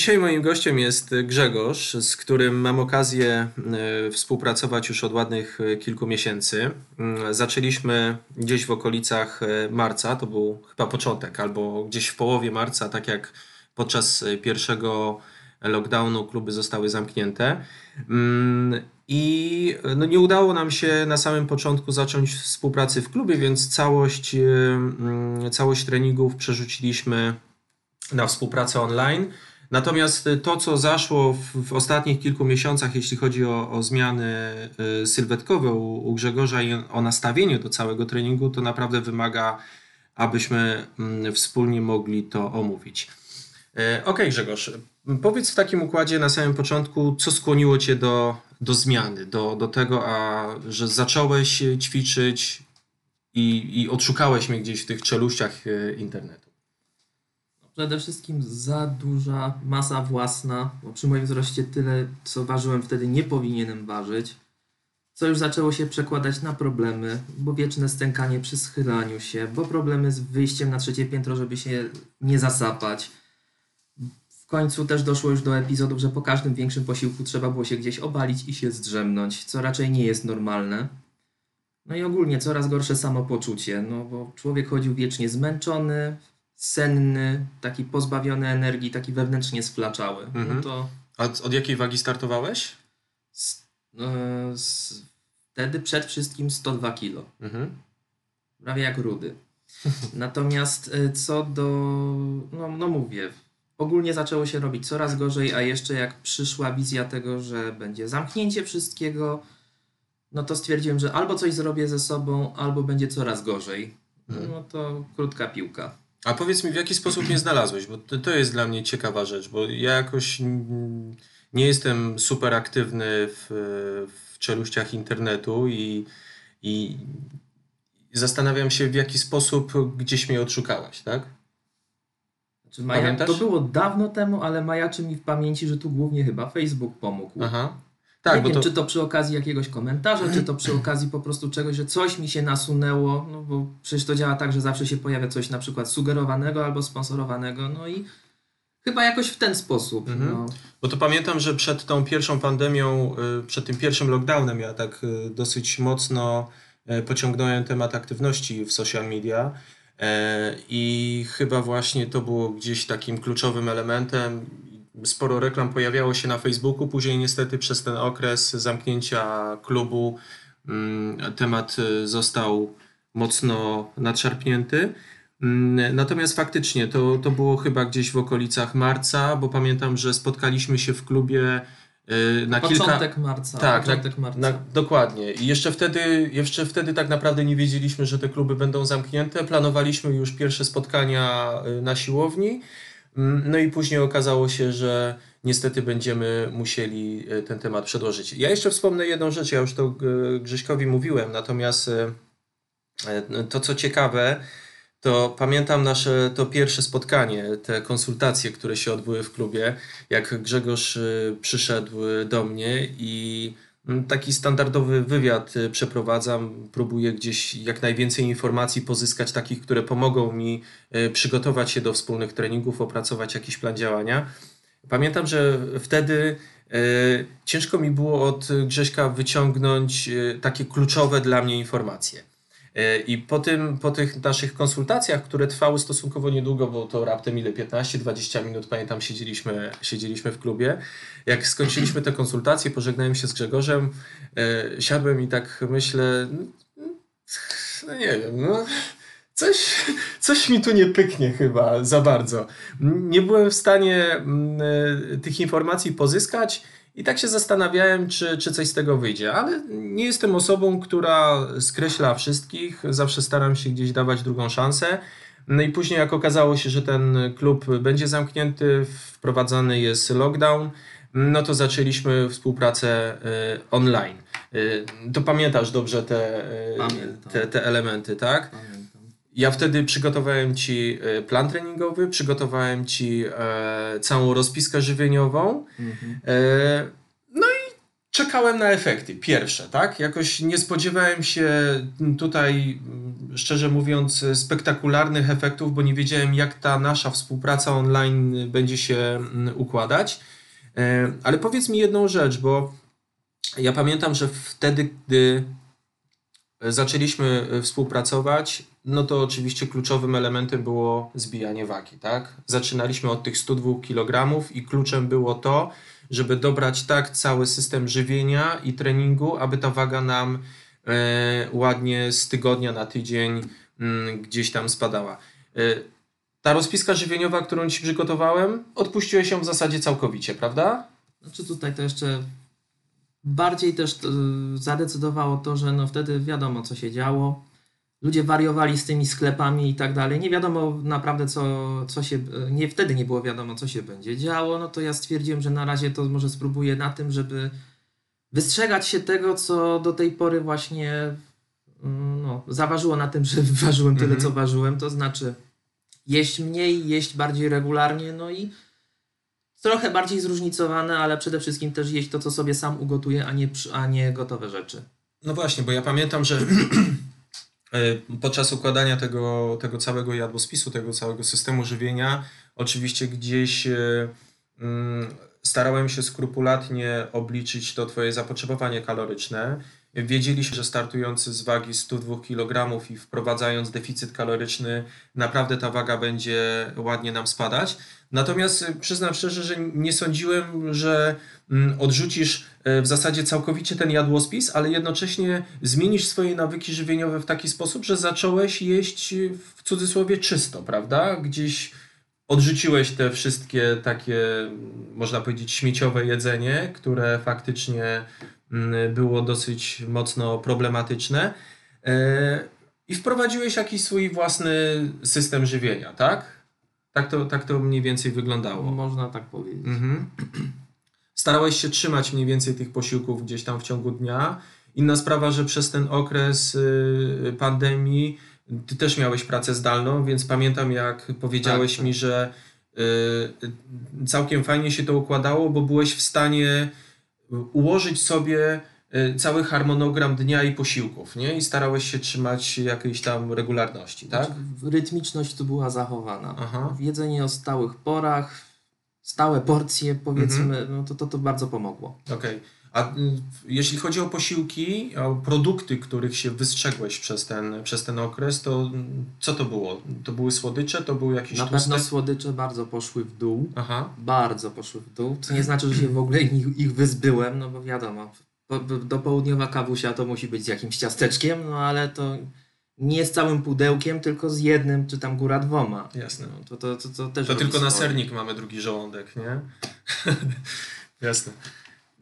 Dzisiaj moim gościem jest Grzegorz, z którym mam okazję e, współpracować już od ładnych e, kilku miesięcy. Mm, zaczęliśmy gdzieś w okolicach e, marca, to był chyba początek, albo gdzieś w połowie marca, tak jak podczas pierwszego lockdownu kluby zostały zamknięte. Mm, I no nie udało nam się na samym początku zacząć współpracy w klubie, więc całość, mm, całość treningów przerzuciliśmy na współpracę online. Natomiast to, co zaszło w, w ostatnich kilku miesiącach, jeśli chodzi o, o zmiany y, sylwetkowe u, u, Grzegorza i o nastawienie do całego treningu, to naprawdę wymaga, abyśmy y, wspólnie mogli to omówić. Y, ok, Grzegorz, powiedz w takim układzie na samym początku, co skłoniło Cię do, do zmiany, do, do tego, a, że zacząłeś ćwiczyć i, i odszukałeś mnie gdzieś w tych czeluściach y, internetu przede wszystkim za duża masa własna, bo przy moim wzroście tyle, co ważyłem wtedy, nie powinienem ważyć, co już zaczęło się przekładać na problemy, bo wieczne stękanie przy schylaniu się, bo problemy z wyjściem na trzecie piętro, żeby się nie zasapać. W końcu też doszło już do epizodów, że po każdym większym posiłku trzeba było się gdzieś obalić i się zdrzemnąć, co raczej nie jest normalne. No i ogólnie coraz gorsze samopoczucie, no bo człowiek chodził wiecznie zmęczony, senny, taki pozbawiony energii, taki wewnętrznie sflaczały. No mhm. No to... A od, od jakiej wagi startowałeś? Z, e, z, wtedy przed wszystkim 102 kg. Mhm. Prawie jak rudy. Natomiast e, co do, no, no mówię, ogólnie zaczęło się robić coraz gorzej, a jeszcze jak przyszła wizja tego, że będzie zamknięcie wszystkiego, no to stwierdziłem, że albo coś zrobię ze sobą, albo będzie coraz gorzej. Mhm. No to krótka piłka. A powiedz mi, w jaki sposób mnie znalazłeś, bo to, jest dla mnie ciekawa rzecz, bo ja jakoś nie jestem super aktywny w, w czeluściach internetu i, i zastanawiam się, w jaki sposób gdzieś mnie odszukałeś, tak? Znaczy, Maja, to było dawno temu, ale majaczy mi w pamięci, że tu głównie chyba Facebook pomógł. Aha. Tak, nie wiem, to... czy to przy okazji jakiegoś komentarza, czy to przy okazji po prostu czegoś, że coś mi się nasunęło, no bo przecież to działa tak, że zawsze się pojawia coś na przykład sugerowanego albo sponsorowanego, no i chyba jakoś w ten sposób. Mhm. No. Bo to pamiętam, że przed tą pierwszą pandemią, y, przed tym pierwszym lockdownem ja tak y, dosyć mocno y, pociągnąłem temat aktywności w social media. I chyba właśnie to było gdzieś takim kluczowym elementem sporo reklam pojawiało się na Facebooku, później niestety przez ten okres zamknięcia klubu mm, temat y, został mocno nadszarpnięty. Mm, natomiast faktycznie to, to było chyba gdzieś w okolicach marca, bo pamiętam, że spotkaliśmy się w klubie y, na początek kilka... marca. Tak, początek na, marca. Na, dokładnie. I jeszcze wtedy, jeszcze wtedy tak naprawdę nie wiedzieliśmy, że te kluby będą zamknięte. Planowaliśmy już pierwsze spotkania y, na siłowni. Mm, no i później okazało się, że niestety będziemy musieli e, ten temat przedłożyć. Ja jeszcze wspomnę jedną rzecz, ja już to e, Grześkowi mówiłem, natomiast e, to co ciekawe, to pamiętam nasze to pierwsze spotkanie, te konsultacje, które się odbyły w klubie, jak Grzegorz przyszedł do mnie i taki standardowy wywiad y, przeprowadzam, próbuję gdzieś jak najwięcej informacji pozyskać, takich, które pomogą mi y, przygotować się do wspólnych treningów, opracować jakiś plan działania. Pamiętam, że wtedy y, ciężko mi było od Grześka wyciągnąć takie kluczowe dla mnie informacje. E, I po, tym, po tych naszych konsultacjach, które trwały stosunkowo niedługo, bo to raptem ile 15-20 minut, pamiętam, siedzieliśmy, siedzieliśmy w klubie. Jak skończyliśmy te konsultacje, pożegnałem się z Grzegorzem, e, siadłem i tak myślę, no nie wiem, no, coś, coś mi tu nie pyknie chyba za bardzo. Nie byłem w stanie mm, e, tych informacji pozyskać i tak się zastanawiałem, czy, czy coś z tego wyjdzie, ale nie jestem osobą, która skreśla wszystkich. Zawsze staram się gdzieś dawać drugą szansę. No i później, jak okazało się, że ten klub będzie zamknięty, wprowadzany jest lockdown, no to zaczęliśmy współpracę y, online. Y, to pamiętasz dobrze te, y, te, te elementy, tak? Pamiętam. Ja wtedy przygotowałem Ci e, plan treningowy, przygotowałem Ci e, całą rozpiskę żywieniową. Mhm. E, no i czekałem na efekty pierwsze, tak? Jakoś nie spodziewałem się tutaj szczerze mówiąc, spektakularnych efektów, bo nie wiedziałem, jak ta nasza współpraca online będzie się układać. E, ale powiedz mi jedną rzecz, bo ja pamiętam, że wtedy, gdy zaczęliśmy współpracować, no to oczywiście kluczowym elementem było zbijanie wagi, tak? Zaczynaliśmy od tych 102 kg i kluczem było to, żeby dobrać tak cały system żywienia i treningu, aby ta waga nam e, ładnie z tygodnia na tydzień m, mm, gdzieś tam spadała. E, ta rozpiska żywieniowa, którą Ci przygotowałem, odpuściłeś ją w zasadzie całkowicie, prawda? Znaczy tutaj to jeszcze bardziej też to zadecydowało to, że no wtedy wiadomo co się działo. Ludzie wariowali z tymi sklepami i tak dalej. Nie wiadomo naprawdę co, co się, nie wtedy nie było wiadomo co się będzie działo. No to ja stwierdziłem, że na razie to może spróbuję na tym, żeby wystrzegać się tego, co do tej pory właśnie mm, no, zaważyło na tym, że ważyłem tyle, mhm. co ważyłem. To znaczy jeść mniej, jeść bardziej regularnie, no i trochę bardziej zróżnicowane, ale przede wszystkim też jeść to, co sobie sam ugotuję, a nie, a nie gotowe rzeczy. No właśnie, bo ja pamiętam, że podczas układania tego, tego całego jadłospisu, tego całego systemu żywienia, oczywiście gdzieś e, mm, starałem się skrupulatnie obliczyć to Twoje zapotrzebowanie kaloryczne Wiedzieliśmy, że startujący z wagi 102 kg i wprowadzając deficyt kaloryczny, naprawdę ta waga będzie ładnie nam spadać. Natomiast y, przyznam szczerze, że nie sądziłem, że mm, odrzucisz y, w zasadzie całkowicie ten jadłospis, ale jednocześnie zmienisz swoje nawyki żywieniowe w taki sposób, że zacząłeś jeść w cudzysłowie czysto, prawda? Gdzieś odrzuciłeś te wszystkie takie, można powiedzieć, śmieciowe jedzenie, które faktycznie Mm, było dosyć mocno problematyczne. E, I wprowadziłeś jakiś swój własny system żywienia, tak? Tak to, tak to mniej więcej wyglądało. Można tak powiedzieć. Mhm. Starałeś się trzymać mniej więcej tych posiłków gdzieś tam w ciągu dnia. Inna sprawa, że przez ten okres y, pandemii ty też miałeś pracę zdalną, więc pamiętam jak powiedziałeś tak, tak. mi, że y, całkiem fajnie się to układało, bo byłeś w stanie ułożyć sobie y, cały harmonogram dnia i posiłków, nie? I starałeś się trzymać jakiejś tam regularności, tak? Znaczy, rytmiczność tu była zachowana. Aha. Jedzenie o stałych porach, stałe porcje, powiedzmy, mhm. no to, to to bardzo pomogło. Okej. Okay. A y, jeśli chodzi o posiłki, o produkty, których się wystrzegłeś przez ten, przez ten okres, to co to było? To były słodycze, to były jakieś Na tłuste? pewno słodycze bardzo poszły w dół. Aha. Bardzo poszły w dół. Co nie znaczy, że się w ogóle ich, ich wyzbyłem, no bo wiadomo, do południowa kawusia to musi być z jakimś ciasteczkiem, no ale to nie z całym pudełkiem, tylko z jednym, czy tam góra dwoma. Jasne. No, to, to, to, to, też to tylko na sernik mamy drugi żołądek, nie? Jasne.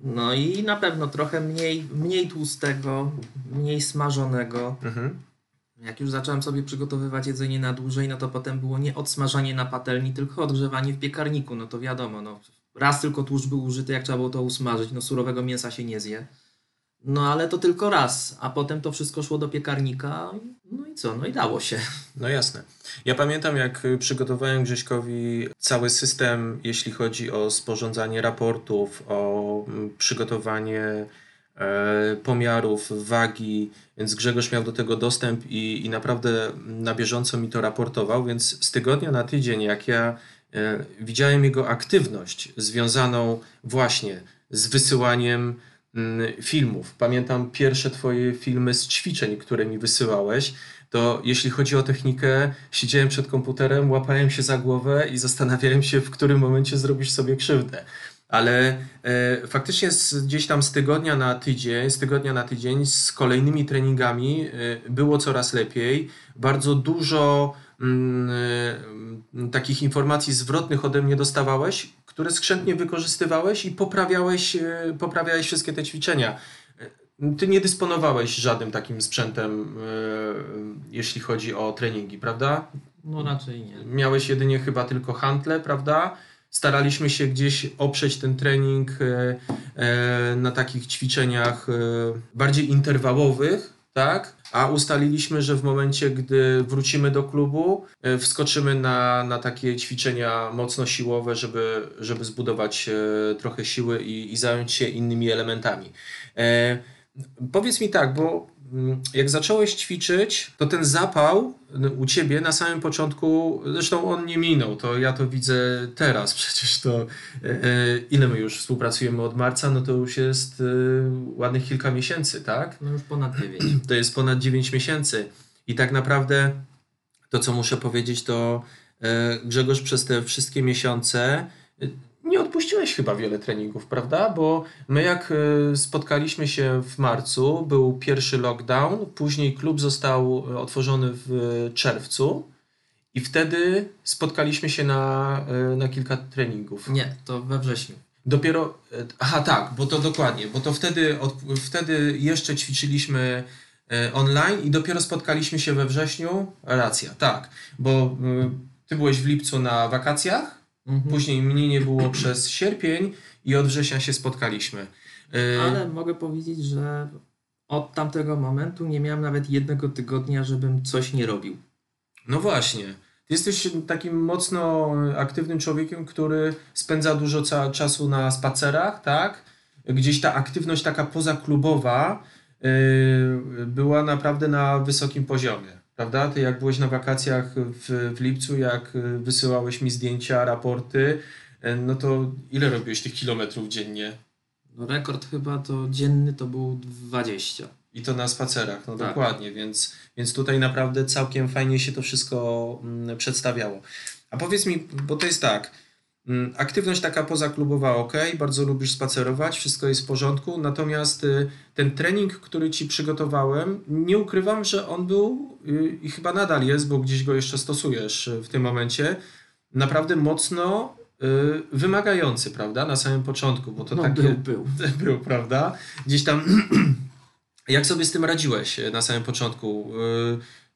No i na pewno trochę mniej, mniej tłustego, mniej smażonego. Mhm. Jak już zacząłem sobie przygotowywać jedzenie na dłużej, no to potem było nie odsmażanie na patelni, tylko odgrzewanie w piekarniku. No to wiadomo, no, raz tylko tłuszcz był użyty, jak trzeba było to usmażyć, no surowego mięsa się nie zje. No ale to tylko raz, a potem to wszystko szło do piekarnika, no i co, no i dało się. No jasne. Ja pamiętam, jak przygotowałem Grześkowi cały system, jeśli chodzi o sporządzanie raportów, o mm, przygotowanie e, pomiarów, wagi, więc Grzegorz miał do tego dostęp i, i naprawdę na bieżąco mi to raportował, więc z tygodnia na tydzień, jak ja widziałem jego aktywność związaną właśnie z wysyłaniem Mm, filmów. Pamiętam pierwsze Twoje filmy z ćwiczeń, które mi wysyłałeś. To jeśli chodzi o technikę, siedziałem przed komputerem, łapałem się za głowę i zastanawiałem się, w którym momencie zrobisz sobie krzywdę. Ale e, faktycznie z, gdzieś tam z tygodnia na tydzień, z tygodnia na tydzień, z kolejnymi treningami e, było coraz lepiej. Bardzo dużo e, takich informacji zwrotnych ode mnie dostawałeś, które skrzętnie wykorzystywałeś i poprawiałeś, e, poprawiałeś wszystkie te ćwiczenia. E, ty nie dysponowałeś żadnym takim sprzętem, jeśli chodzi o treningi, prawda? No raczej nie. Miałeś jedynie chyba tylko hantle, prawda? Staraliśmy się gdzieś oprzeć ten trening na takich ćwiczeniach bardziej interwałowych, tak? A ustaliliśmy, że w momencie, gdy wrócimy do klubu, e, wskoczymy na, na takie ćwiczenia mocno siłowe, żeby, żeby zbudować e, trochę siły i, i zająć się innymi elementami. E, powiedz mi tak, bo jak zacząłeś ćwiczyć, to ten zapał u ciebie na samym początku, zresztą on nie minął, to ja to widzę teraz, przecież to e, e, ile my już współpracujemy od marca, no to już jest e, ładnych kilka miesięcy, tak? No już ponad 9. To jest ponad 9 miesięcy. I tak naprawdę to, co muszę powiedzieć, to Grzegorz przez te wszystkie miesiące nie odpuściłeś chyba wiele treningów, prawda? Bo my jak e, spotkaliśmy się w marcu, był pierwszy lockdown, później klub został e, otworzony w czerwcu i wtedy spotkaliśmy się na, e, na kilka treningów. Nie, to we wrześniu. Dopiero, aha tak, bo to dokładnie, bo to wtedy, od, wtedy jeszcze ćwiczyliśmy online i dopiero spotkaliśmy się we wrześniu, racja, tak, bo y, ty byłeś w lipcu na wakacjach, Mhm. później mnie nie było przez sierpień i od września się spotkaliśmy. E, Ale mogę powiedzieć, że od tamtego momentu nie miałem nawet jednego tygodnia, żebym coś nie robił. No właśnie. Jesteś takim mocno aktywnym człowiekiem, który spędza dużo czasu na spacerach, tak? Gdzieś ta aktywność taka pozaklubowa yy, była naprawdę na wysokim poziomie, prawda? Ty jak byłeś na wakacjach w, w lipcu, jak y, wysyłałeś mi zdjęcia, raporty, y, no to ile robiłeś tych kilometrów dziennie? No, rekord chyba to dzienny to był 20. I to na spacerach, no Tak. dokładnie, więc, więc tutaj naprawdę całkiem fajnie się to wszystko mm, przedstawiało. A powiedz mi, bo to jest tak, aktywność taka pozaklubowa ok, bardzo lubisz spacerować, wszystko jest w porządku, natomiast y, ten trening, który ci przygotowałem, nie ukrywam, że on był y, i chyba nadal jest, bo gdzieś go jeszcze stosujesz y, w tym momencie, naprawdę mocno wymagający, prawda, na samym początku, bo to no, takie był, był. był, prawda? Gdzieś tam. Jak sobie z tym radziłeś na samym początku?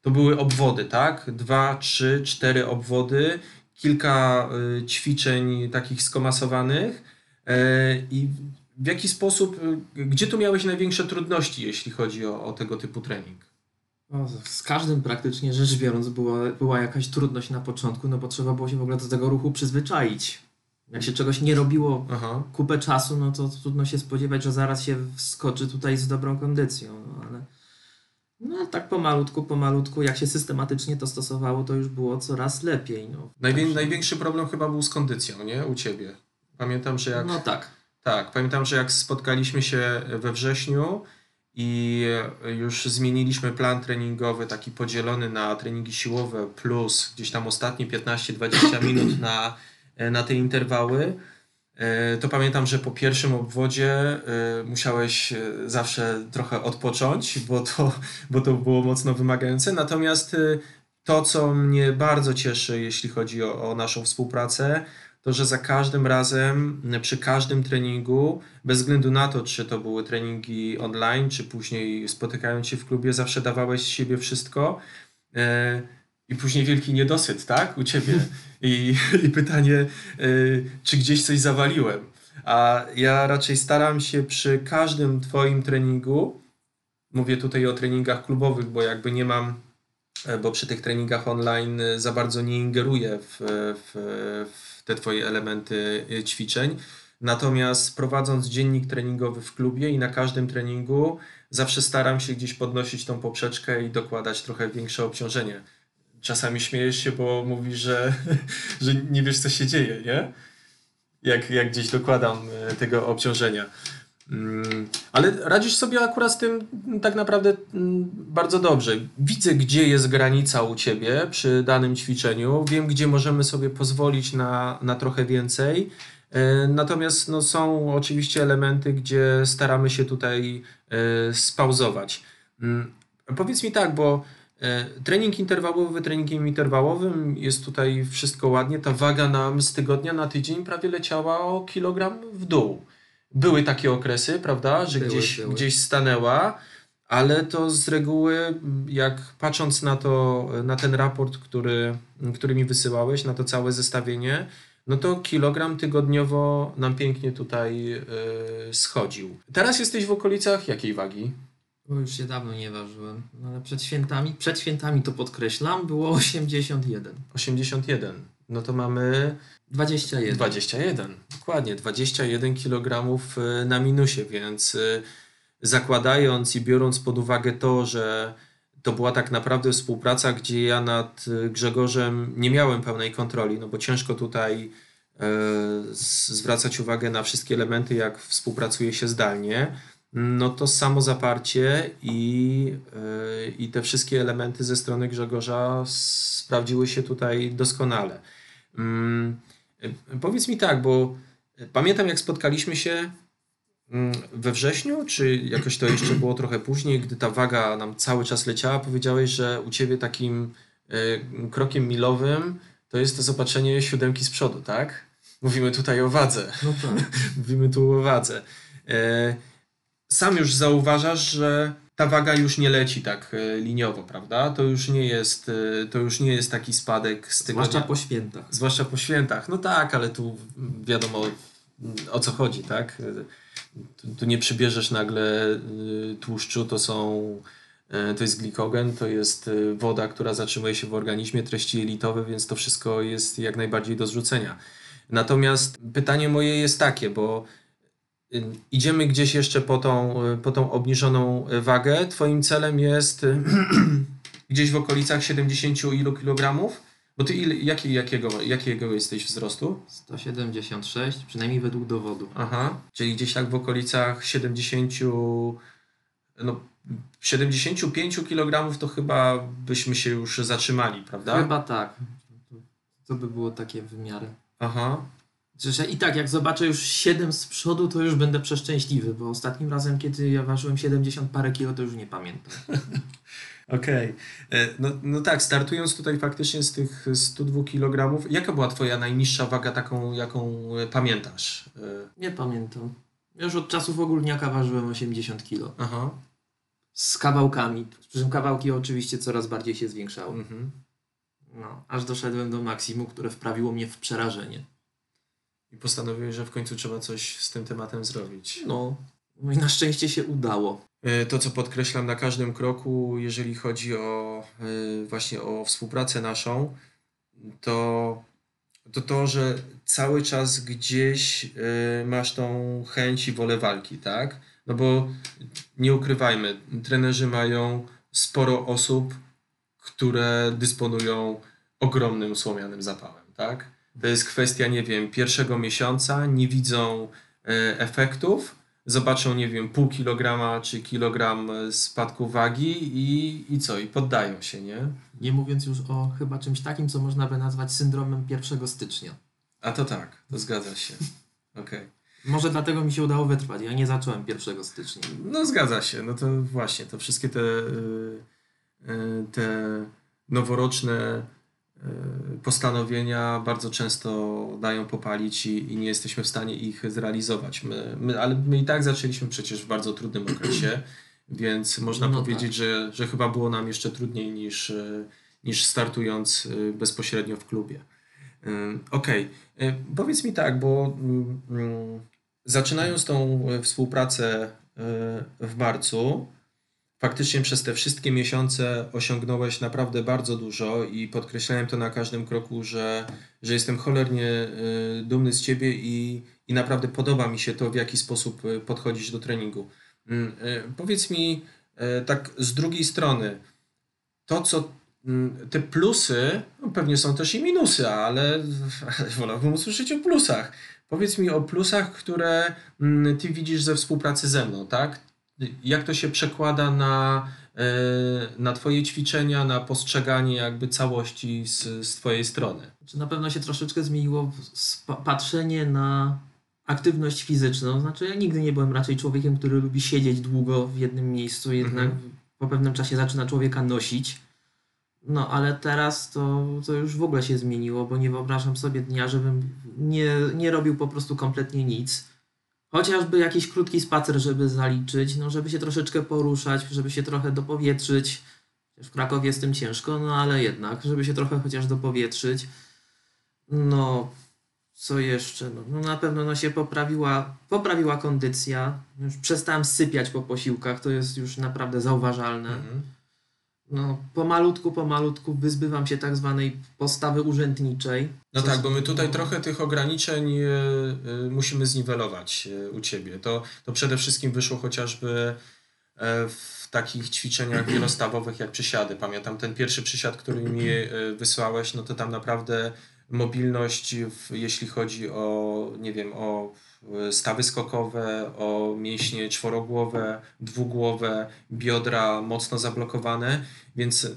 To były obwody, tak? Dwa, trzy, cztery obwody, kilka y, ćwiczeń takich skomasowanych. E, I w jaki sposób, y, gdzie tu miałeś największe trudności, jeśli chodzi o, o tego typu trening? No, z każdym praktycznie rzecz biorąc była, była jakaś trudność na początku, no bo trzeba było się w ogóle do tego ruchu przyzwyczaić. Jak się czegoś nie robiło Aha. kupę czasu, no to trudno się spodziewać, że zaraz się wskoczy tutaj z dobrą kondycją. No, ale no, tak pomalutku, pomalutku, jak się systematycznie to stosowało, to już było coraz lepiej. No, Najwię- Największy problem chyba był z kondycją, nie? U ciebie. Pamiętam, że jak. No tak. Tak, pamiętam, że jak spotkaliśmy się we wrześniu i już zmieniliśmy plan treningowy, taki podzielony na treningi siłowe plus gdzieś tam ostatnie 15-20 minut na, na te interwały, to pamiętam, że po pierwszym obwodzie e, musiałeś e, zawsze trochę odpocząć, bo to, bo to było mocno wymagające. Natomiast e, to, co mnie bardzo cieszy, jeśli chodzi o, o naszą współpracę, to że za każdym razem, przy każdym treningu, bez względu na to, czy to były treningi online, czy później spotykając się w klubie, zawsze dawałeś z siebie wszystko. E, I później wielki niedosyt, tak? U ciebie. I, i pytanie, e, czy gdzieś coś zawaliłem. A ja raczej staram się przy każdym Twoim treningu, mówię tutaj o treningach klubowych, bo jakby nie mam e, bo przy tych treningach online e, za bardzo nie ingeruję w, w, w te Twoje elementy e, ćwiczeń. Natomiast prowadząc dziennik treningowy w klubie i na każdym treningu zawsze staram się gdzieś podnosić tą poprzeczkę i dokładać trochę większe obciążenie. Czasami śmiejesz się, bo mówisz, że, że nie wiesz, co się dzieje, nie? Jak, jak gdzieś dokładam e, tego obciążenia. Mm, Ale radzisz sobie akurat z tym mm, tak naprawdę mm, bardzo dobrze. Widzę, gdzie jest granica u ciebie przy danym ćwiczeniu. Wiem, gdzie możemy sobie pozwolić na, na trochę więcej. E, Natomiast no, są oczywiście elementy, gdzie staramy się tutaj e, spauzować. Powiedz mi tak, bo trening interwałowy treningiem interwałowym jest tutaj wszystko ładnie. Ta waga nam z tygodnia na tydzień prawie leciała o kilogram w dół. Były takie okresy, prawda, że Były, gdzieś, były. gdzieś stanęła, ale to z reguły, jak patrząc na to, na ten raport, który, który mi wysyłałeś, na to całe zestawienie, no to kilogram tygodniowo nam pięknie tutaj y, schodził. Teraz jesteś w okolicach jakiej wagi? Bo już się dawno nie ważyłem. No, ale przed świętami, przed świętami to podkreślam, było 81. 81. No to mamy 21. 21. Dokładnie, 21 kg na minusie, więc y, zakładając i biorąc pod uwagę to, że to była tak naprawdę współpraca, gdzie ja nad Grzegorzem nie miałem pełnej kontroli, no bo ciężko tutaj zwracać uwagę na wszystkie elementy, jak współpracuje się zdalnie, no to samo zaparcie i, e, i te wszystkie elementy ze strony Grzegorza sprawdziły się tutaj doskonale. Mm, e, powiedz mi tak, bo pamiętam jak spotkaliśmy się Mm, we wrześniu, czy jakoś to jeszcze było trochę później, gdy ta waga nam cały czas leciała, powiedziałeś, że u ciebie takim y, krokiem milowym to jest to zobaczenie siódemki z przodu, tak? Mówimy tutaj o wadze. No tak. Mówimy tu o wadze. Sam już zauważasz, że ta waga już nie leci tak liniowo, prawda? To już nie jest, to już nie jest taki spadek z tygodnia. Zwłaszcza po świętach. Zwłaszcza po świętach. No tak, ale tu wiadomo o co chodzi, tak? Tu nie przybierzesz nagle tłuszczu, to są to jest glikogen, to jest woda, która zatrzymuje się w organizmie, treści jelitowe, więc to wszystko jest jak najbardziej do zrzucenia. Natomiast pytanie moje jest takie, bo idziemy gdzieś jeszcze po tą, po tą obniżoną wagę. Twoim celem jest gdzieś w okolicach 70 ilu kilogramów? Bo ty ile, jaki, jakiego, jakiego jesteś wzrostu? 176, przynajmniej według dowodu. Aha, czyli gdzieś tak w okolicach 70, no 75 kg to chyba byśmy się już zatrzymali, prawda? Chyba tak. To by było takie wymiary. Aha. Że i tak, jak zobaczę już 7 z przodu, to już będę przeszczęśliwy, bo ostatnim razem, kiedy ja ważyłem 70 parę kilo, to już nie pamiętam. Okej. Okay. E, no, no tak, startując tutaj faktycznie z tych 102 kg, jaka była Twoja najniższa waga, taką, jaką e, pamiętasz? E, nie pamiętam. Już od czasów ogólniaka ważyłem 80 kg. Aha. Z kawałkami. Przy czym kawałki oczywiście coraz bardziej się zwiększały. Mhm. No, aż doszedłem do maksimum, które wprawiło mnie w przerażenie. I postanowiłeś, że w końcu trzeba coś z tym tematem zrobić. No, no i na szczęście się udało. E, to, co podkreślam na każdym kroku, jeżeli chodzi o e, właśnie o współpracę naszą, to to, to że cały czas gdzieś e, masz tą chęć i wolę walki, tak? No bo nie ukrywajmy, trenerzy mają sporo osób, które dysponują ogromnym słomianym zapałem, tak? To jest kwestia, nie wiem, pierwszego miesiąca, nie widzą efektów, zobaczą, nie wiem, pół kilograma czy kilogram spadku wagi i, i co, i poddają się, nie? Nie mówiąc już o chyba czymś takim, co można by nazwać syndromem 1 stycznia. A to tak, to zgadza się. Okej. Okay. Może dlatego mi się udało wytrwać. Ja nie zacząłem 1 stycznia. No zgadza się. No to właśnie, to wszystkie te, y, y, te noworoczne postanowienia bardzo często dają popalić i, i, nie jesteśmy w stanie ich zrealizować. My, my, ale my i tak zaczęliśmy przecież w bardzo trudnym okresie, więc można no powiedzieć, tak. że, że chyba było nam jeszcze trudniej niż, y, niż startując y, bezpośrednio w klubie. Okej, okay. powiedz mi tak, bo mm, mm, zaczynając tą współpracę w marcu, faktycznie przez te wszystkie miesiące osiągnąłeś naprawdę bardzo dużo i podkreślałem to na każdym kroku, że, że jestem cholernie y, dumny z ciebie i, i naprawdę podoba mi się to, w jaki sposób y, podchodzisz do treningu. Mm, y, powiedz mi tak z drugiej strony, to co mm, te plusy, no pewnie są też i minusy, ale wolałbym usłyszeć o plusach. Powiedz mi o plusach, które mm, ty widzisz ze współpracy ze mną, tak? Jak to się przekłada na, e, na Twoje ćwiczenia, na postrzeganie jakby całości z, z Twojej strony? Znaczy na pewno się troszeczkę zmieniło patrzenie na aktywność fizyczną. Znaczy ja nigdy nie byłem raczej człowiekiem, który lubi siedzieć długo w jednym miejscu, jednak mhm. po pewnym czasie zaczyna człowieka nosić. No, ale teraz to, to już w ogóle się zmieniło, bo nie wyobrażam sobie dnia, żebym nie, nie robił po prostu kompletnie nic Chociażby jakiś krótki spacer, żeby zaliczyć, no żeby się troszeczkę poruszać, żeby się trochę dopowietrzyć. W Krakowie jest tym ciężko, no ale jednak, żeby się trochę chociaż dopowietrzyć. No, co jeszcze? No, no na pewno no, się poprawiła, poprawiła kondycja. Już przestałem sypiać po posiłkach, to jest już naprawdę zauważalne. Mhm. No, pomalutku, pomalutku wyzbywam się tak zwanej postawy urzędniczej. No tak, bo my tutaj trochę tych ograniczeń e, e, musimy zniwelować e, u ciebie. To, to przede wszystkim wyszło chociażby w takich ćwiczeniach wielostawowych jak przysiady. Pamiętam ten pierwszy przysiad, który mi wysłałeś, no to tam naprawdę mobilność, w, jeśli chodzi o, nie wiem, o stawy skokowe, o mięśnie czworogłowe, dwugłowe, biodra mocno zablokowane, więc e,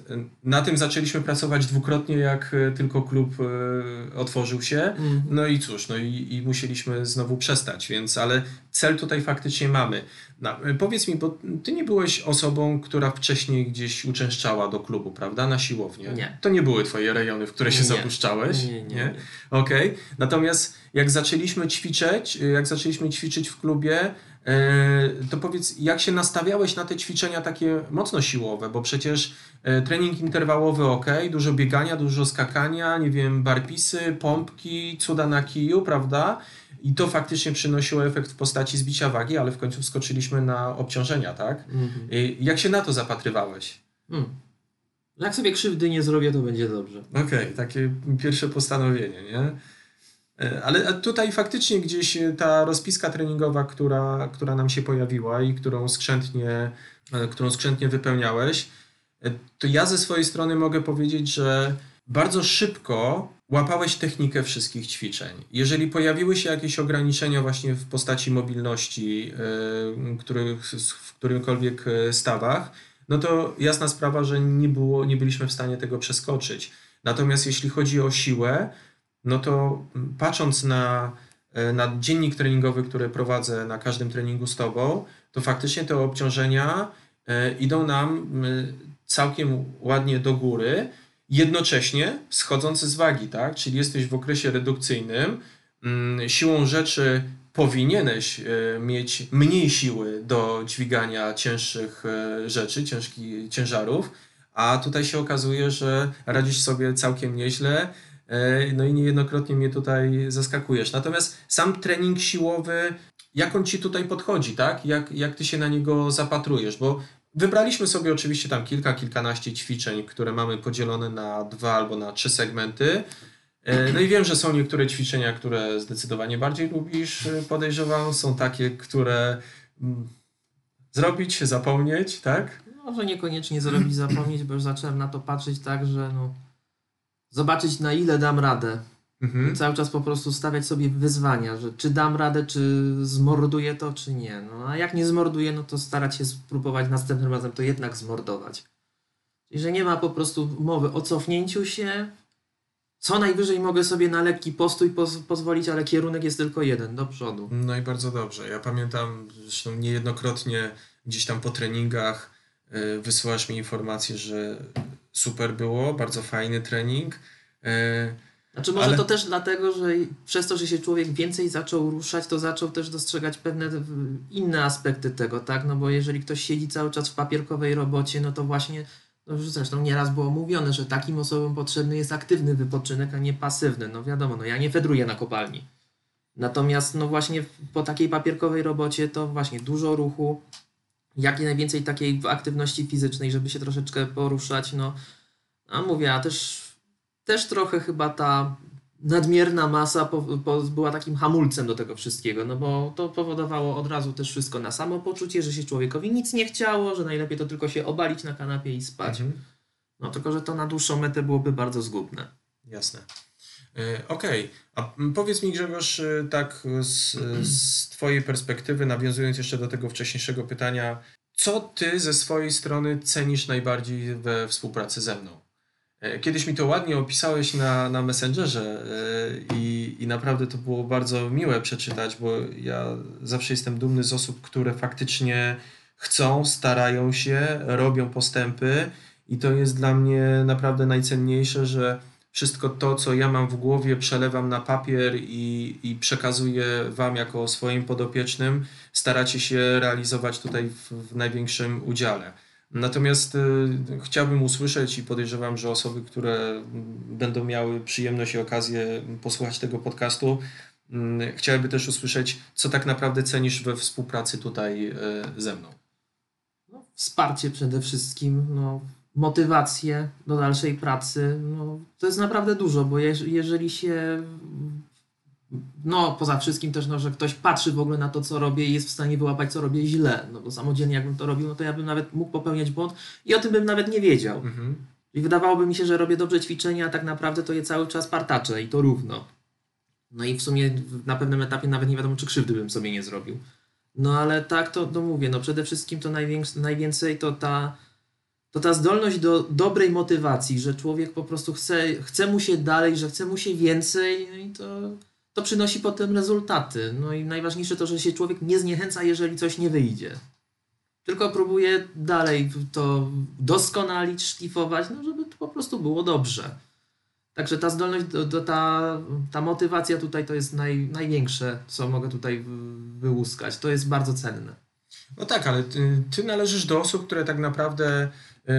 na tym zaczęliśmy pracować dwukrotnie, jak e, tylko klub e, otworzył się. Mhm. No i cóż, no i, i musieliśmy znowu przestać, więc ale cel tutaj faktycznie mamy. No, y, powiedz mi, bo ty nie byłeś osobą, która wcześniej gdzieś uczęszczała do klubu, prawda? Na siłownię. Nie. To nie były twoje rejony, w które się Nie. zapuszczałeś. Nie, nie, nie. Okej. Natomiast jak zaczęliśmy ćwiczyć, y, jak zaczęliśmy ćwiczyć w klubie, y, to powiedz, jak się nastawiałeś na te ćwiczenia takie mocno siłowe, bo przecież y, trening interwałowy ok, dużo biegania, dużo skakania, nie wiem, barpisy, pompki, cuda na kiju, prawda? I to faktycznie przynosiło efekt w postaci zbicia wagi, ale w końcu wskoczyliśmy na obciążenia, tak? Mhm. Y, Jak się na to zapatrywałeś? Mm. Jak sobie krzywdy nie zrobię, to będzie dobrze. Okej, takie pierwsze postanowienie, nie? E, Ale tutaj faktycznie gdzieś e, ta rozpiska treningowa, która, która nam się pojawiła i którą skrzętnie, e, którą skrzętnie wypełniałeś, to ja ze swojej strony mogę powiedzieć, że bardzo szybko łapałeś technikę wszystkich ćwiczeń. Jeżeli pojawiły się jakieś ograniczenia właśnie w postaci mobilności, w którymkolwiek stawach, no to jasna sprawa, że nie, było, nie byliśmy w stanie tego przeskoczyć. Natomiast jeśli chodzi o siłę, no to mm, patrząc na, e, na dziennik treningowy, który prowadzę na każdym treningu z Tobą, to faktycznie te obciążenia e, idą nam mm, całkiem ładnie do góry, jednocześnie schodząc z wagi, tak? Czyli jesteś w okresie redukcyjnym, mm, siłą rzeczy powinieneś e, mieć mniej siły do dźwigania cięższych rzeczy, ciężki, ciężarów, a tutaj się okazuje, że radzisz sobie całkiem nieźle. E, No i niejednokrotnie mnie tutaj zaskakujesz. Natomiast sam trening siłowy, jak on ci tutaj podchodzi, tak? Jak, jak ty się na niego zapatrujesz? Bo wybraliśmy sobie oczywiście tam kilka, kilkanaście ćwiczeń, które mamy podzielone na dwa albo na trzy segmenty. E, No i wiem, że są niektóre ćwiczenia, które zdecydowanie bardziej lubisz, e, podejrzewam. Są takie, które mm, zrobić, zapomnieć, tak? Może niekoniecznie zrobić zapomnieć, bo już zacząłem na to patrzeć tak, że no, zobaczyć na ile dam radę. Mhm. Cały czas po prostu stawiać sobie wyzwania, że czy dam radę, czy zmorduję to, czy nie. No, a jak nie zmorduję, no to starać się spróbować następnym razem to jednak zmordować. Czyli, że nie ma po prostu mowy o cofnięciu się. Co najwyżej mogę sobie na lekki postój poz- pozwolić, ale kierunek jest tylko jeden, do przodu. No i bardzo dobrze. Ja pamiętam, zresztą niejednokrotnie gdzieś tam po treningach y, wysyłasz mi informację, że super było, bardzo fajny trening. Y, Znaczy może Ale- to też dlatego, że przez to, że się człowiek więcej zaczął ruszać, to zaczął też dostrzegać pewne inne aspekty tego, tak? No bo jeżeli ktoś siedzi cały czas w papierkowej robocie, no to właśnie, no już zresztą nieraz było mówione, że takim osobom potrzebny jest aktywny wypoczynek, a nie pasywny. No wiadomo, no ja nie fedruję na kopalni. Natomiast no właśnie po takiej papierkowej robocie to właśnie dużo ruchu, jak najwięcej takiej aktywności fizycznej, żeby się troszeczkę poruszać, no a mówię, a też też trochę chyba ta nadmierna masa po, po, była takim hamulcem do tego wszystkiego, no bo to powodowało od razu też wszystko na samopoczucie, że się człowiekowi nic nie chciało, że najlepiej to tylko się obalić na kanapie i spać. mhm. No tylko, że to na dłuższą metę byłoby bardzo zgubne. Jasne. Y, Okej, a mm, powiedz mi Grzegorz, y, tak z, z Twojej perspektywy, nawiązując jeszcze do tego wcześniejszego pytania, co Ty ze swojej strony cenisz najbardziej we współpracy ze mną? Y, Kiedyś mi to ładnie opisałeś na, na Messengerze i, i naprawdę to było bardzo miłe przeczytać, bo ja zawsze jestem dumny z osób, które faktycznie chcą, starają się, robią postępy i to jest dla mnie naprawdę najcenniejsze, że wszystko to, co ja mam w głowie, przelewam na papier i, i przekazuję Wam jako swoim podopiecznym. Staracie się realizować tutaj w, w największym udziale. Natomiast y, chciałbym usłyszeć i podejrzewam, że osoby, które będą miały przyjemność i okazję posłuchać tego podcastu, mm, chciałyby też usłyszeć, co tak naprawdę cenisz we współpracy tutaj y, ze mną. No, wsparcie przede wszystkim, no motywację do dalszej pracy. No, to jest naprawdę dużo, bo jeż- jeżeli się no poza wszystkim też, no, że ktoś patrzy w ogóle na to, co robię i jest w stanie wyłapać, co robię źle, no bo samodzielnie jakbym to robił, no to ja bym nawet mógł popełniać błąd i o tym bym nawet nie wiedział. Mhm. I wydawałoby mi się, że robię dobrze ćwiczenia, a tak naprawdę to je cały czas partaczę i to równo. No i w sumie na pewnym etapie nawet nie wiadomo, czy krzywdy bym sobie nie zrobił. No ale tak to, to mówię, no przede wszystkim to najwięcej to ta, to ta zdolność do dobrej motywacji, że człowiek po prostu chce, chce mu się dalej, że chce mu się więcej no i to, to przynosi potem rezultaty. No i najważniejsze to, że się człowiek nie zniechęca, jeżeli coś nie wyjdzie. Tylko próbuje dalej to doskonalić, szlifować, no żeby to po prostu było dobrze. Także ta zdolność, do, do ta, ta motywacja tutaj to jest naj, największe, co mogę tutaj wy- wyłuskać. To jest bardzo cenne. No tak, ale ty, ty należysz do osób, które tak naprawdę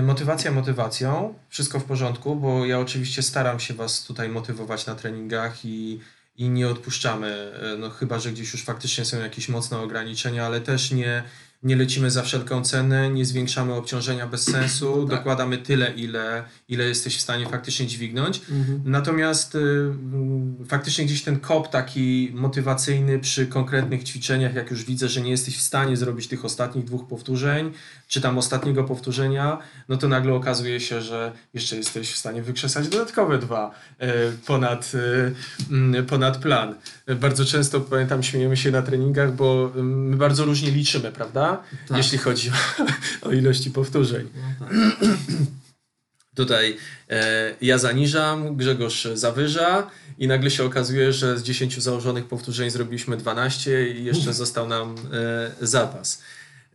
motywacja motywacją, wszystko w porządku, bo ja oczywiście staram się was tutaj motywować na treningach i, i nie odpuszczamy, y, no chyba, że gdzieś już faktycznie są jakieś mocne ograniczenia, ale też nie, nie lecimy za wszelką cenę, nie zwiększamy obciążenia bez sensu, Tak. dokładamy tyle, ile, ile jesteś w stanie faktycznie dźwignąć. Mhm. Natomiast y, mm, faktycznie gdzieś ten kop taki motywacyjny przy konkretnych ćwiczeniach, jak już widzę, że nie jesteś w stanie zrobić tych ostatnich dwóch powtórzeń, czy tam ostatniego powtórzenia, no to nagle okazuje się, że jeszcze jesteś w stanie wykrzesać dodatkowe dwa y, ponad, y, mm, ponad plan. Bardzo często, pamiętam, śmiejemy się na treningach, bo y, my bardzo różnie liczymy, prawda? Tak. Jeśli chodzi o, o ilości powtórzeń. No tak. Tutaj e, ja zaniżam, Grzegorz zawyża i nagle się okazuje, że z 10 założonych powtórzeń zrobiliśmy 12 i jeszcze został nam e, zapas.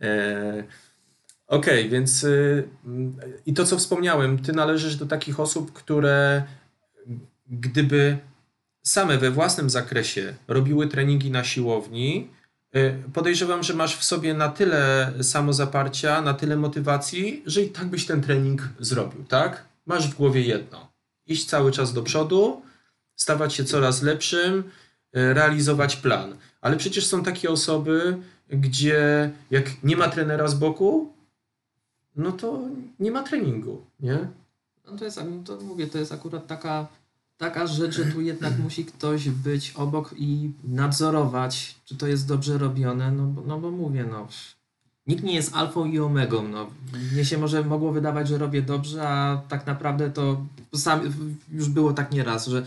E, Okej, więc y, mm, i to co wspomniałem, ty należysz do takich osób, które gdyby same we własnym zakresie robiły treningi na siłowni, podejrzewam, że masz w sobie na tyle samozaparcia, na tyle motywacji, że i tak byś ten trening zrobił, tak? Masz w głowie jedno. Iść cały czas do przodu, stawać się coraz lepszym, y, realizować plan. Ale przecież są takie osoby, gdzie jak nie ma trenera z boku, no to nie ma treningu, nie? No to jest, no to mówię, to jest akurat taka, taka rzecz, że tu jednak musi ktoś być obok i nadzorować, czy to jest dobrze robione, no, no bo mówię, no. Nikt nie jest alfą i omegą, no. Mnie się może mogło wydawać, że robię dobrze, a tak naprawdę to sam, już było tak nieraz, że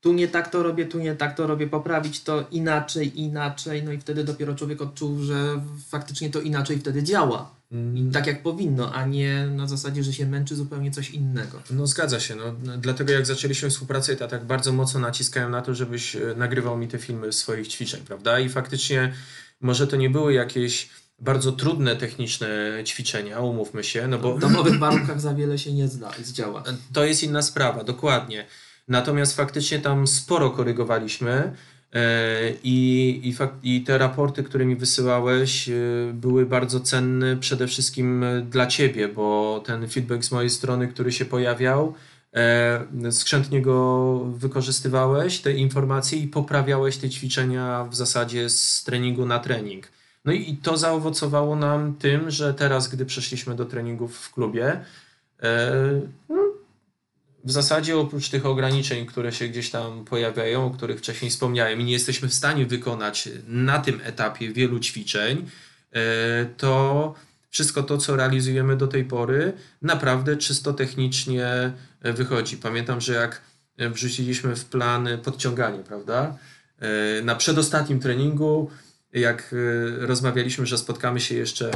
tu nie tak to robię, tu nie tak to robię, poprawić to inaczej, inaczej, no i wtedy dopiero człowiek odczuł, że faktycznie to inaczej wtedy działa. I tak jak powinno, a nie na zasadzie, że się męczy zupełnie coś innego. No zgadza się. No, dlatego jak zaczęliśmy współpracę, to tak bardzo mocno naciskałem na to, żebyś e, nagrywał mi te filmy swoich ćwiczeń, prawda? I faktycznie może to nie były jakieś bardzo trudne techniczne ćwiczenia, umówmy się, no bo W domowych warunkach za wiele się nie zda, zdziała. to jest inna sprawa, dokładnie. Natomiast faktycznie tam sporo korygowaliśmy e, i, i, fak- i te raporty, które mi wysyłałeś, e, były bardzo cenne przede wszystkim e, dla ciebie, bo ten feedback z mojej strony, który się pojawiał, skrzętnie go wykorzystywałeś, te informacje i poprawiałeś te ćwiczenia w zasadzie z treningu na trening. No i, to zaowocowało nam tym, że teraz, gdy przeszliśmy do treningów w klubie, no, w zasadzie oprócz tych ograniczeń, które się gdzieś tam pojawiają, o których wcześniej wspomniałem, i nie jesteśmy w stanie wykonać na tym etapie wielu ćwiczeń, e, to wszystko to, co realizujemy do tej pory, naprawdę czysto technicznie wychodzi. Pamiętam, że jak wrzuciliśmy w plan podciąganie, prawda? E, Na przedostatnim treningu, jak e, rozmawialiśmy, że spotkamy się jeszcze,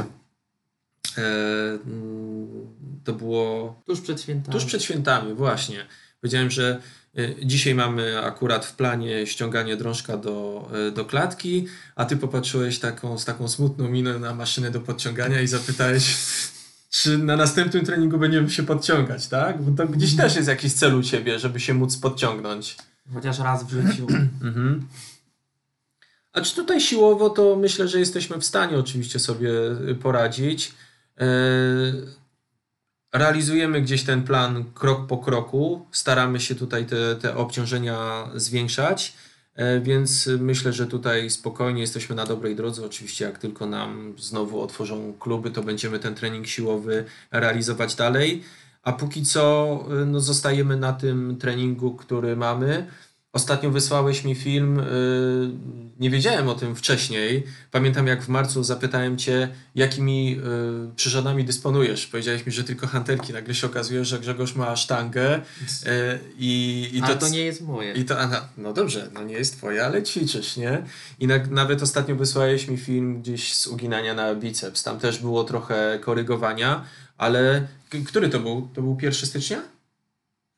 to było Tuż przed świętami. Tuż przed świętami, właśnie. Powiedziałem, że y, dzisiaj mamy akurat w planie ściąganie drążka do, y, do klatki, a ty popatrzyłeś taką, z taką smutną miną na maszynę do podciągania i zapytałeś, czy na następnym treningu będziemy się podciągać, tak? Bo to gdzieś też jest jakiś cel u ciebie, żeby się móc podciągnąć. Chociaż raz w życiu. Mhm. A czy tutaj siłowo, to myślę, że jesteśmy w stanie oczywiście sobie y, poradzić. E, Realizujemy gdzieś ten plan krok po kroku, staramy się tutaj te, te obciążenia zwiększać, e, więc myślę, że tutaj spokojnie jesteśmy na dobrej drodze. Oczywiście, jak tylko nam znowu otworzą kluby, to będziemy ten trening siłowy realizować dalej. a póki co y, no, zostajemy na tym treningu, który mamy. Ostatnio wysłałeś mi film, y, nie wiedziałem o tym wcześniej. Pamiętam jak w marcu zapytałem cię, jakimi y, przyrządami dysponujesz. Powiedziałeś mi, że tylko hantelki. Nagle się okazuje, że Grzegorz ma sztangę y, i, i Ale to nie jest moje. i to, aha, no dobrze, no nie jest twoje, ale ćwiczysz, nie? I na, nawet ostatnio wysłałeś mi film gdzieś z uginania na biceps. Tam też było trochę korygowania, ale który to był? To był 1 stycznia?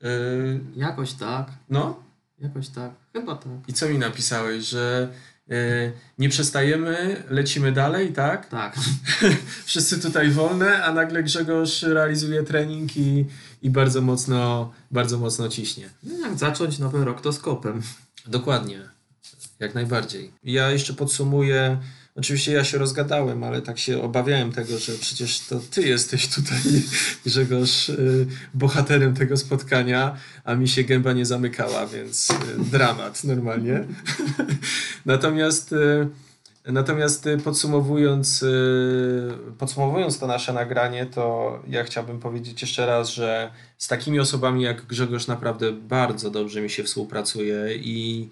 Yy, Jakoś tak. no Jakoś tak. Chyba tak. i co mi napisałeś, że yy, nie przestajemy, lecimy dalej, tak? Tak. Wszyscy tutaj wolne, a nagle Grzegorz realizuje trening i, i bardzo mocno, bardzo mocno ciśnie. No jak zacząć nowy rok to skopem. Dokładnie, jak najbardziej. Ja jeszcze podsumuję. Oczywiście ja się rozgadałem, ale tak się obawiałem tego, że przecież to ty jesteś tutaj, Grzegorz, y, bohaterem tego spotkania, a mi się gęba nie zamykała, więc y, dramat normalnie. natomiast, y, natomiast podsumowując, podsumowując to nasze nagranie, to ja chciałbym powiedzieć jeszcze raz, że z takimi osobami jak Grzegorz naprawdę bardzo dobrze mi się współpracuje i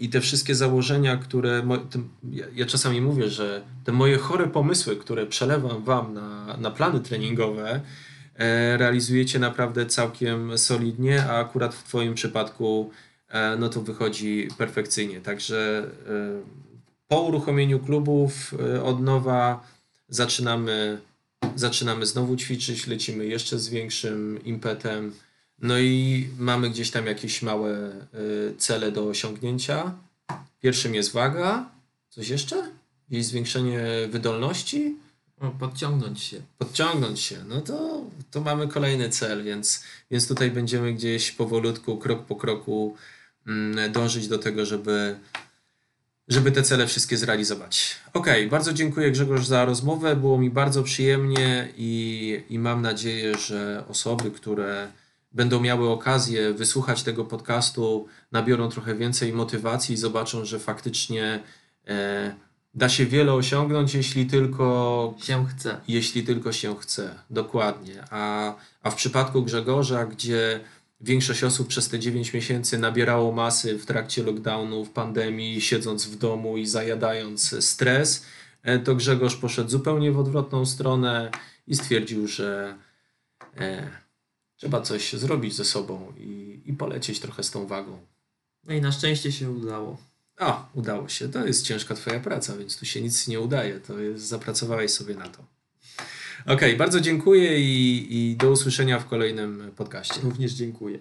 I te wszystkie założenia, które. Ja, czasami mówię, że te moje chore pomysły, które przelewam Wam na, na plany treningowe, e, realizujecie naprawdę całkiem solidnie, a akurat w Twoim przypadku e, no to wychodzi perfekcyjnie. Także e, po uruchomieniu klubów e, od nowa zaczynamy, zaczynamy znowu ćwiczyć, lecimy jeszcze z większym impetem. No i mamy gdzieś tam jakieś małe y, cele do osiągnięcia. Pierwszym jest waga. Coś jeszcze? Gdzieś zwiększenie wydolności? O, podciągnąć się. Podciągnąć się. No to, to mamy kolejny cel, więc, więc tutaj będziemy gdzieś powolutku, krok po kroku mm, dążyć do tego, żeby, żeby te cele wszystkie zrealizować. Okej, bardzo dziękuję Grzegorz za rozmowę. Było mi bardzo przyjemnie i, i mam nadzieję, że osoby, które będą miały okazję wysłuchać tego podcastu, nabiorą trochę więcej motywacji i zobaczą, że faktycznie e, da się wiele osiągnąć, jeśli tylko Się chce. jeśli tylko się chce. Dokładnie. A, a w przypadku Grzegorza, gdzie większość osób przez te 9 miesięcy nabierało masy w trakcie lockdownu, w pandemii, siedząc w domu i zajadając stres, e, to Grzegorz poszedł zupełnie w odwrotną stronę i stwierdził, że e, trzeba coś zrobić ze sobą i, i polecieć trochę z tą wagą. No i na szczęście się udało. O, udało się. To jest ciężka twoja praca, więc tu się nic nie udaje. To jest, zapracowałeś sobie na to. Okej, bardzo dziękuję i, i do usłyszenia w kolejnym podcaście. Również dziękuję.